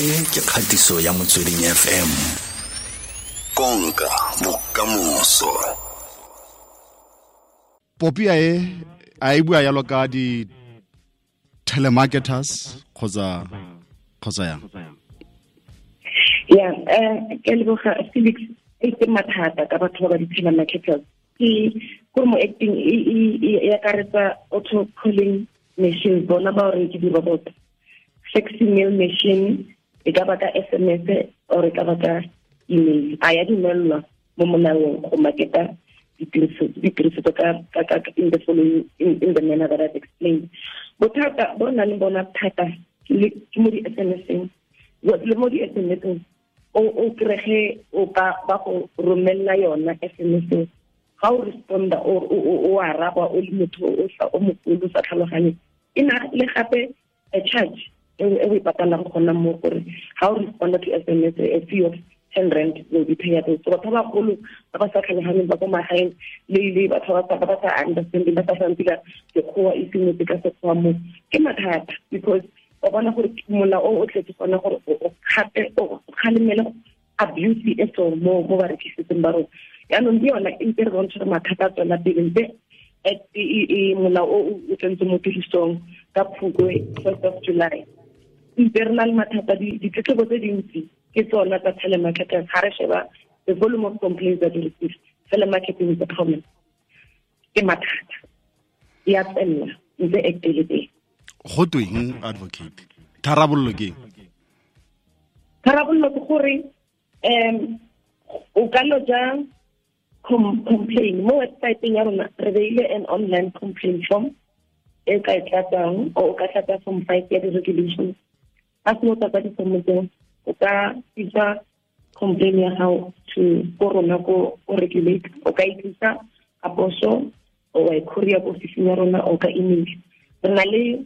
e ke kgatiso ya motsweding fm konka bokamoso. Popia e a e bua yalo ka di telemarketers kgotsa kgotsa yang? Ya um ke leboga felix e mathata ka batho ba ba di-telemarketers. Ke kore mo acting e akaretsa auto calling machine bona ba gore ke di-robot. Faxi mail machine e ka baka sms or e ka baka email? A ya dumelelwa mo molaong go marketa ditirisetso ka in the following in the manner that I've explained. Bothata bo na le bona thata ke mo di-sms-eng le mo di-sms-eng o krege o ka ba go romella yona sms ga o responda o araba o le motho o mogolo sa tlhaloganye e na le gape a charge e o e patalang gona mo gore ga o responda to sms a fee of ten rand will be payable so batho ba bagolo ba ba sa tlhaloganyeng ba ko magaeng le le batho ba ba sa understanding ba sa santila sekgowa e sengwetse ka sekgowa mo ke mathata because o bona gore mola o o tletse gona gore o kgape o kgalemele abuse e so mo mo ba rekisitseng ba rona. Yaanong ke yona e ntse re bontsha gore mathata a tswela pele ntse mola o o tsentse mo tirisong ka phukwe first of july ntse re na le mathata ditletlebo tse dintsi ke tsona tsa telemarketers ga re sheba the volume of complaints that we receive telemarketing is a problem. Ke mathata. Ya tselela ntse actele teng go tweng advocate? Tharabololo ke tharabololo ke gore um o ka lo ja complain mo websiteng ya rona re beile an online complaint form e ka e tlatsang o ka tlatsa form five ya di-regulations a se mo ka difomotseng o ka isa complain ya gago to ko rona ko regulate o ka itlisa ka poso o wa e courier ko officing ya rona o ka email. Re na le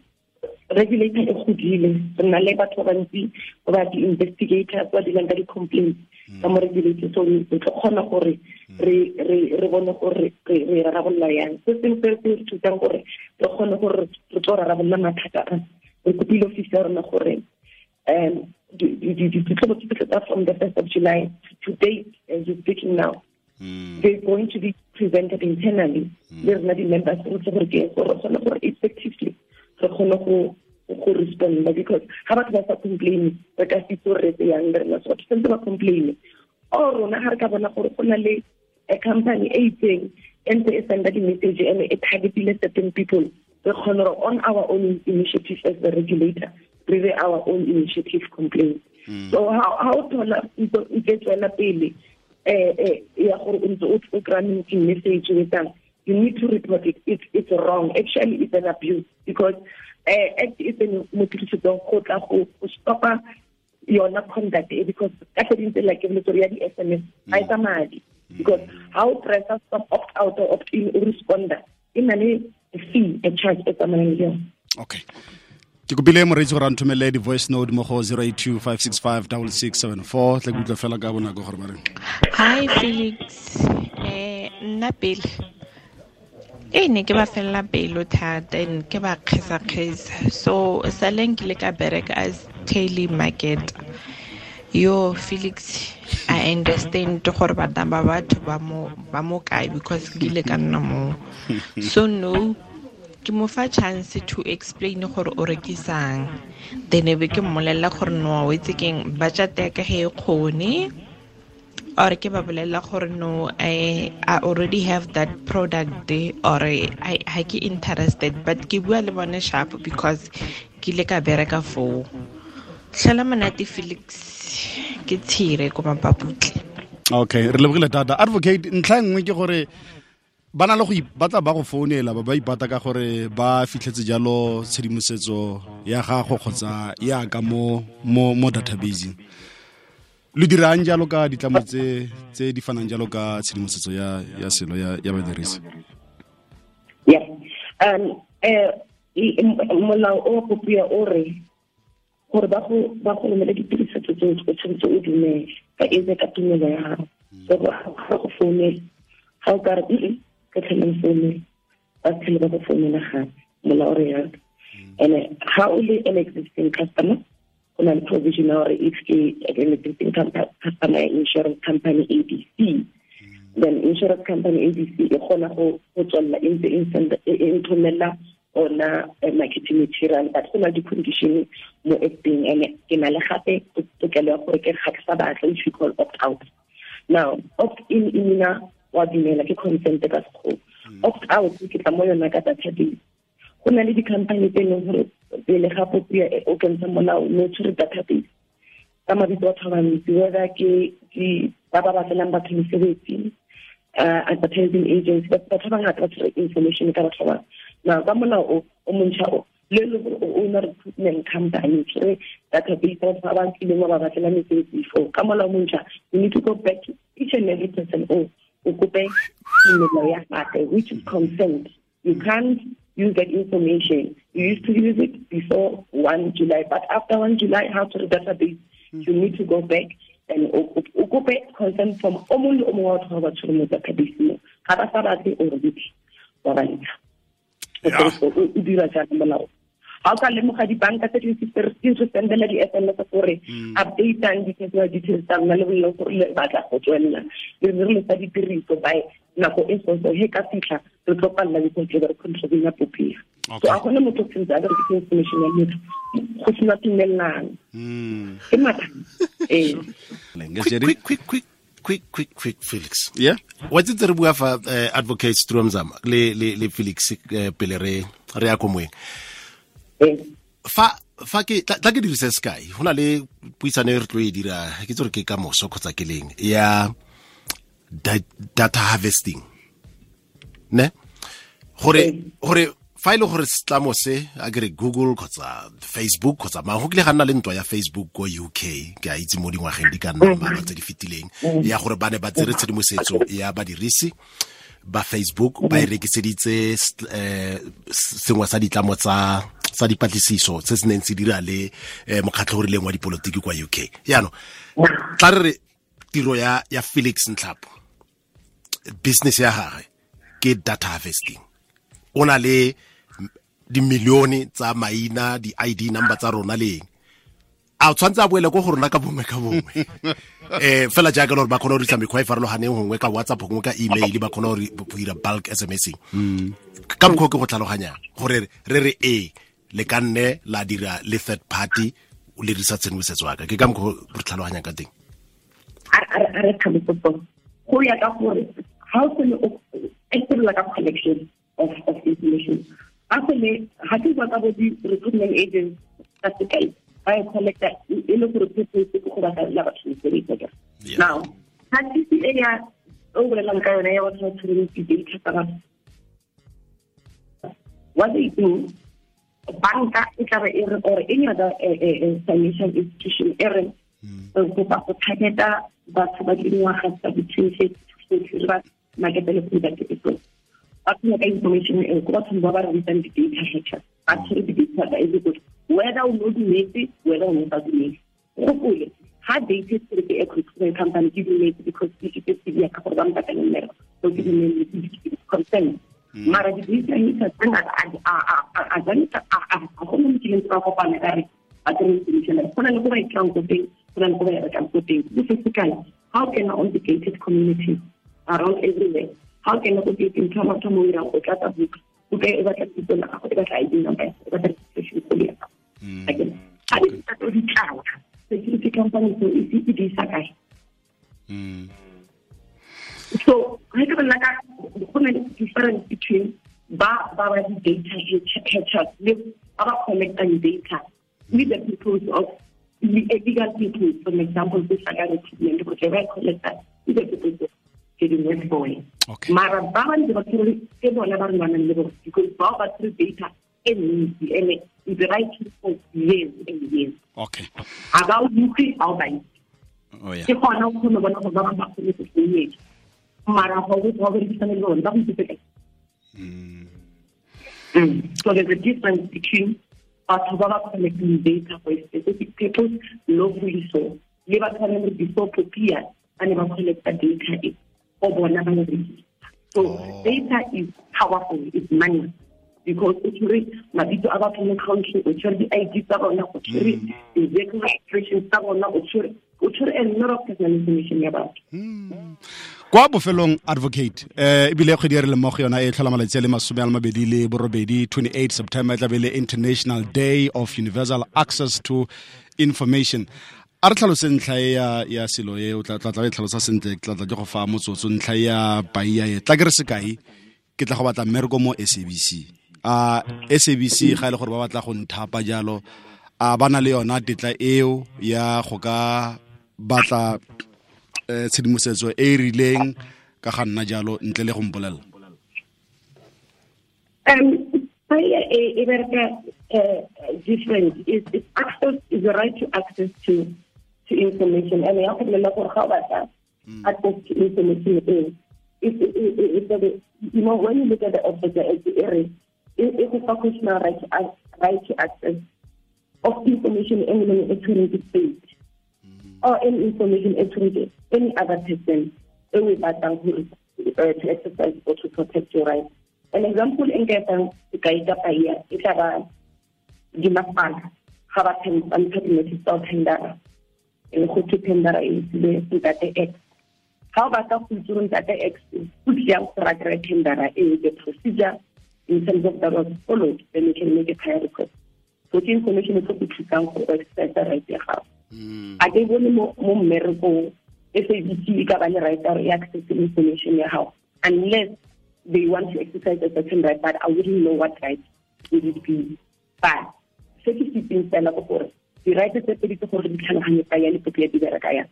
regulator e godile re na le batho ba bantsi ba ba di-investigators ba dilang ka di-complaints ka mo regulator so re tlo kgona gore re bone gore re rarabolola yang. Se seng se se re thusang gore re kgone gore re tlo rarabolola mathata a re kopile office ya rona gore um tsa from the first of july to date as you're speaking now. They're going to be presented internally. Le rena di-members re tse gore ke gore re kgone gore effectively re kgone go go responda because ga batho ba sa complaine re ka se itse gore re tse yang le rena so batho santse ba complaine. Or rona ga re ka bona gore go na le a company e itseng e ntse e senda di-message and e targetile certain people. Re kgone gore on our own initiative as the regulator re be our own initiative complaint. So ha o thola ntse tswela pele um ya gore ntse o kry-a message wetsang you need to report it it's, it's wrong. Actually it's an abuse because uh, act e tsene mo tirisetsong go tla go stopa yona conduct because tse dintse like boletsore ya di-sms ga e madi because how o pressa stop opt out or opt in responder na le fee a charge e tsamayang le okay ke kopile moreetsi gore a nthomele di-voice note mo go 082 565 6674 tla ke utlwa fela ka bonako gore ba hi felix. Eh nna pele. E ne ke ba felela pelo thata and ke ba kgesa-kgesa. So saleng ke le ka bereka as taily market. Yo felix i understand gore batang ba batho ba mo kae because ke ile ka nna mo so no ke mo fa chance to explain gore o rekisang. Then ke mmolelela gore no keng? Ge e kgone or ke ba bolelela gore no I, I already have that product or I, I ke interested but ke bua le bone sharp because ke ile ka bereka foo. Tlhela monate felix. Ke tshire ko mapaputle okay re lebogile tata advocate ntlha nngwe ke gore ba na le go ipata ba go founela ba ba ipata ka gore ba fitlhetse jalo tshedimosetso ya gago kgotsa ya ka mo mo mo databaseng lo dirang jalo ka ditlamo tse tse di fanang jalo ka tshedimosetso ya ya selo ya ya badirisi? Yeah um eh molao o kopia o re gore ba go ba go romela ditirisetso tse o tshwanetse o dumele ka etse ka tumelo ya gago. Ga go founela ga o ka re ka tlhele founela ba tlhele ba go founela gape yalo and ga o le an existing customer go na le provision ya gore if ke an existing customer ya insurance company abc then insurance company abc kgona go tswelela e e nthomella ona eh, marketing material. But go na di-condition mo acting and ke na le gape tokelo ya gore ke which we call opt out now opt in e wa dumela ke consent ka sekgowa. Opt out ke tla mo yona ka database go na le di-company tse e leng gore pele ga popia o kentsha molao no tshwere database ka mabitso batho ba bantsi whether ke ba ba batlelang batho mesebetsi uh, advertising agency batho ba bangata ba tshwere information ka batho ba now ka molao o o montšha o le le gore o na recruitment company tshwere database a batho ba ba nkileng wa ba batlela mesebetsi before. Ka molao o montšha you need to go back to each and every person o o email ya gagwe which is consent you can't use that information. You used to use it before 1 July, but after 1 July, how to the database, you need to go back and back consent from only omo wa batho ba tshwere mo database mo ga ba sa batle o re bithi wa ba ntsha o dira molao ga o ka lemoga dibanka tse di re sendela di-sms gore updatang di-personal details tsa nna le boleng gore le batla go tswelela. Le re le letsa ditiriso by nako e soso he ka fitlha re tlo palela because le bere controlling ya popia so a gone motho sentse a berekise information ya motho go sena tumelelano. Mm. ke mathata. Ee. Quick, quick quick quick quick quick quick quick felix. Yeah. wa tsitse re bua fa advocates advocate stromzama le le le felix eh, pele re re ya ko moeng. ee fa fa ke tla ke dirise sky. Go na le puisano e re tlo e dira. Ke tsore ke ka moso kgotsa ke leng? Ya data harvesting. Ne? Gore gore fa e le gore setlamo se a kere google kgotsa facebook kgotsa mang go kile ga nna le ntwa ya facebook ko uk ke a itse mo dingwageng di ka nna mmalwa tse di fetileng ya gore ba ne ba tsere tshedimosetso ya badirisi ba facebook ba e rekiseditse um eh, sengwe sa ditlamo tsa sa dipatlisiso se se neng se dira le eh, mokgatlho o leng wa dipolotiki kwa uk yaanong tla re re tiro ya ya felix ntlhapo business ya gagwe ke data harvesting. O na le dimilione tsa maina di-id number tsa rona leng a tshwanetse a boele ko go rona ka bongwe ka bongwe. Eh fela jaaka gore ba kgona go dirisa mekgwa e farologaneng gongwe ka whatsapp gongwe ka email ba kgona go dira bulk smsing ka mokgwa ke go tlhaloganyang gore re re e le ka nne la dira le third party le dirisa tshedimosetso waka ke ka mokgwa re tlhaloganyang ka teng. A re go ya ka gore ga o sele e selela ka collection of of information. Ga sele ga ke bua ka bo di-recruitment agents ka sekai ba e collecta e le gore purpose ke go batlela batho mesebetsi now ga tca ya o bolelang ka yone ya batho ba tshwereng di-data tsa batho. What they do banka e tla be e re or any other eh, eh, eh, financial institution e re re kopa go targeta batho ba dingwaga tsa di-twenty ba marketele product e so ba tsenya ka information eo ko bathong ba ba re bitsang di-data hackers ba tshwere di-data tsa everybody whether o no dumetse whether o no sa dumetse gopole ha data se ke e recruitment company ke dumetse because ke ke se dia ka gore ba mpatela mmereko so ke dumetse consent mara di-data gone mo kileng ka kopana ka re batremisolutionary go na le ba ikang ko teng go na le ko ba yabatlang ko teng basically how can I obligated community around everywhere how can obligate ntho ya batho mo irang go tlatsa buka buka e batla tito la gago e batla id number e batla registration kole ya gago ga di tsato di tlala security company so e di isa kae so ga ke bona ka go na le difference between ba ba ba di data hatchers le ba ba collectang data with the people of illegal people for example this like a recruitment because ba collect that with the people of getting work boy mara ba ba ntse ba tshwere ke bona ba re lwanang le bone because bao ba tshwere data e ntsi and the right for years and years. Okay. Ga ba o utlwe ga o ba itse. Oh ke gona o kgone bona gore ba bangwe ba kgone go tsenyetsa mara ga o berekisane le bone ba go itsetse. So there's a difference between batho ba ba collecting data for specific purpose lawfully so le batho ba neng before popia ba ne ba collecta data e o bona ba e rekisa. So oh. data is powerful is money. Because o tshwere mabitso a batho mo country o tshwere di-id tsa bona o tshwere hmm. di-vehicle registrations tsa bona o tshwere o tshwere a lot of personal information ya batho hmm. Kwa bofelong advocate eh ebile kgwedi e re leng mo go yona e tlhola malatsi a le masome a le mabedi le borobedi 28 september e tlabe le international day of universal access to information. A re tlhalose ntlha e ya selo e o tla tla e tlhalosa sentle tla tla ke go fa motsotso. Ntlha e ya baia e tla ke re sekai ke tla go batla mmereko mo SABC a SABC ga ile gore ba batla go nthapa jalo a bana le yona tetla eo ya go ka batla Eh, tshedimosetso e e rileng ka ga nna jalo ntle le go mpolelela Um, Fire a, a very uh, different. It's, it's access is the right to access to to information. And I have to know how about that access to information is. It's, it, it, it's you know when you look at the object at the area, it, it's a functional right to ac- right to access of information any entering the state or any information entering any other person. e o e batlang gore to exercise or to protect your rights. An example in getting the guide up here, it's about di masepala ga ba mpha di-notice tsa go tendera e go ke tendera e tsile ntate x ga o batla go itse gore ntate x o e the procedure in terms of that was followed then you can make a prior request so ke information e tlo go thusang go exercise right ya a ke bone mo mmerekong SABC ka ba le right re access information ya gago unless they want to exercise a certain right but I wouldn't know what right would it be but se ke se itseng fela ke gore di-right tse pedi ke gore di tlhaloganye ka ya lepopo ya di bereka yang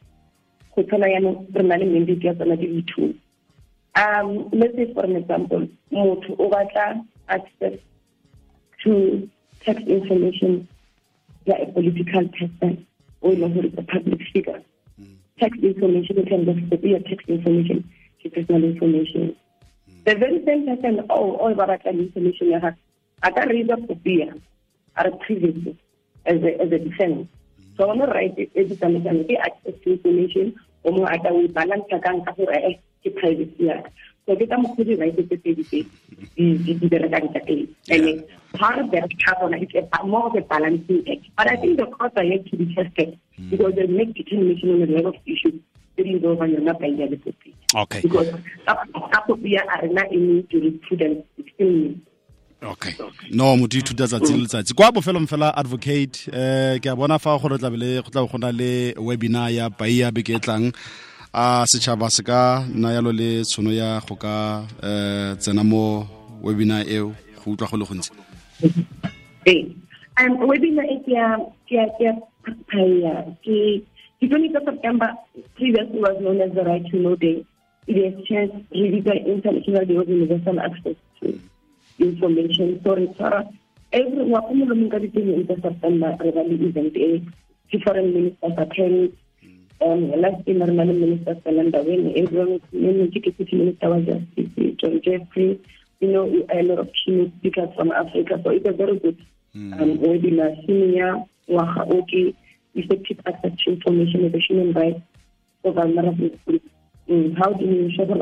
go tshwana yaanong re na le mandate ya tsona di le two um let's say for an example motho o batla access to tax information ya a political person o e leng gore a public figure tax information in terms of the your tax information ke personal information. Mm. The very same person o o ba batla information ya gagwe a ka raise popia a re previously as a, as a defense. Mm. So ona right e di tsamaisang ke access to information o mongwe a ka o balance kang ka gore ke privacy ya so ke ka mokgwa di right tse tse di berekang ka teng and part of that carbon is a more of a balancing act but i think the courts are yet to be tested because they make determination on the level of issues tse di over yona ba ya le okay. Because ka popia a rena any jurisprudence it's still okay. No motho ithuta tsatsi le letsatsi kwa bofelong fela advocate eh ke a bona fa gore tla bele go tla go na le webinar ya beke e tlang a setšhaba se ka nna yalo le tshono ya go ka eh tsena mo webinar eo go utlwa go le gontsi Um, webinar e ke the 20th of September previously was known as the Right to Know Day. It is changed really the International Day of Universal Access to Information. So it's uh, every wa ko molomong ka di-twenty of September re ba le event e different ministers attend last year re na le minister Selandaweni everyone was ke deputy minister wa justice John Jeffery you know, a lot of keynote speakers from Africa. So it's a very good um, webinar. Senior Waha Oki, effective access to information and human rights for vulnerable groups. Mm, how do you ensure that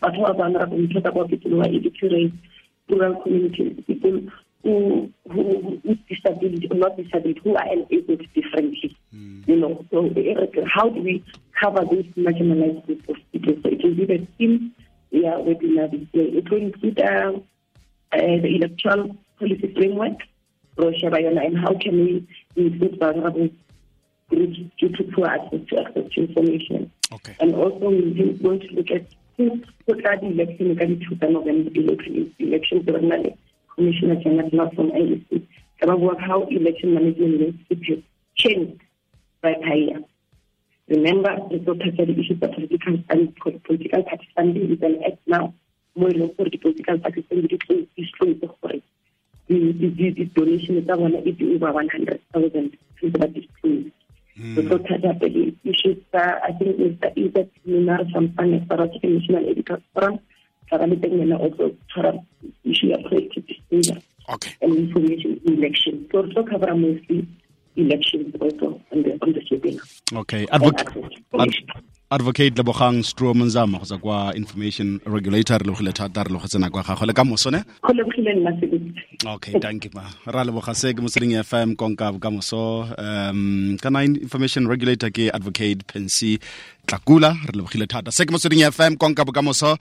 but how vulnerable talk about people who are illiterate, rural communities, people who who with disability not disability, who are enabled differently. You know, so how do we cover these marginalized groups of people? So it will be the theme yeah, webinar this year. It will include uh, uh, the electoral policy framework, Roshia Bayona, and how can we include vulnerable groups due to poor access to access to information. okay And also we're going to look at since the election, ka di two November election, elections, there Commissioner General not from IEC. About how election management needs to be changed by Remember, the doctor said the issues of political and political party funding is an act now. More than for the political party funding is close to for. The, the, the, the donation is one is over 100,000 to that is closed. The hmm. doctor said the issues, uh, I think, is the either seminar from Finance for National Editor Forum, also Forum issue of collective disclosure okay and information election. So also cover mostly elections also on the on the okay Advoc advocate lebogang strom nzama go tsa kwa information regulator re lebogile thata re le nako ya kwa gago le ka moso ne? Go lebogile nna sebetsi okay thank you ma. Ra leboga se ke motsering fm konka bokamoso. Um kana information regulator ke advocate pensy tlakula re lebogile thata. Se ke motsering fm konka bokamoso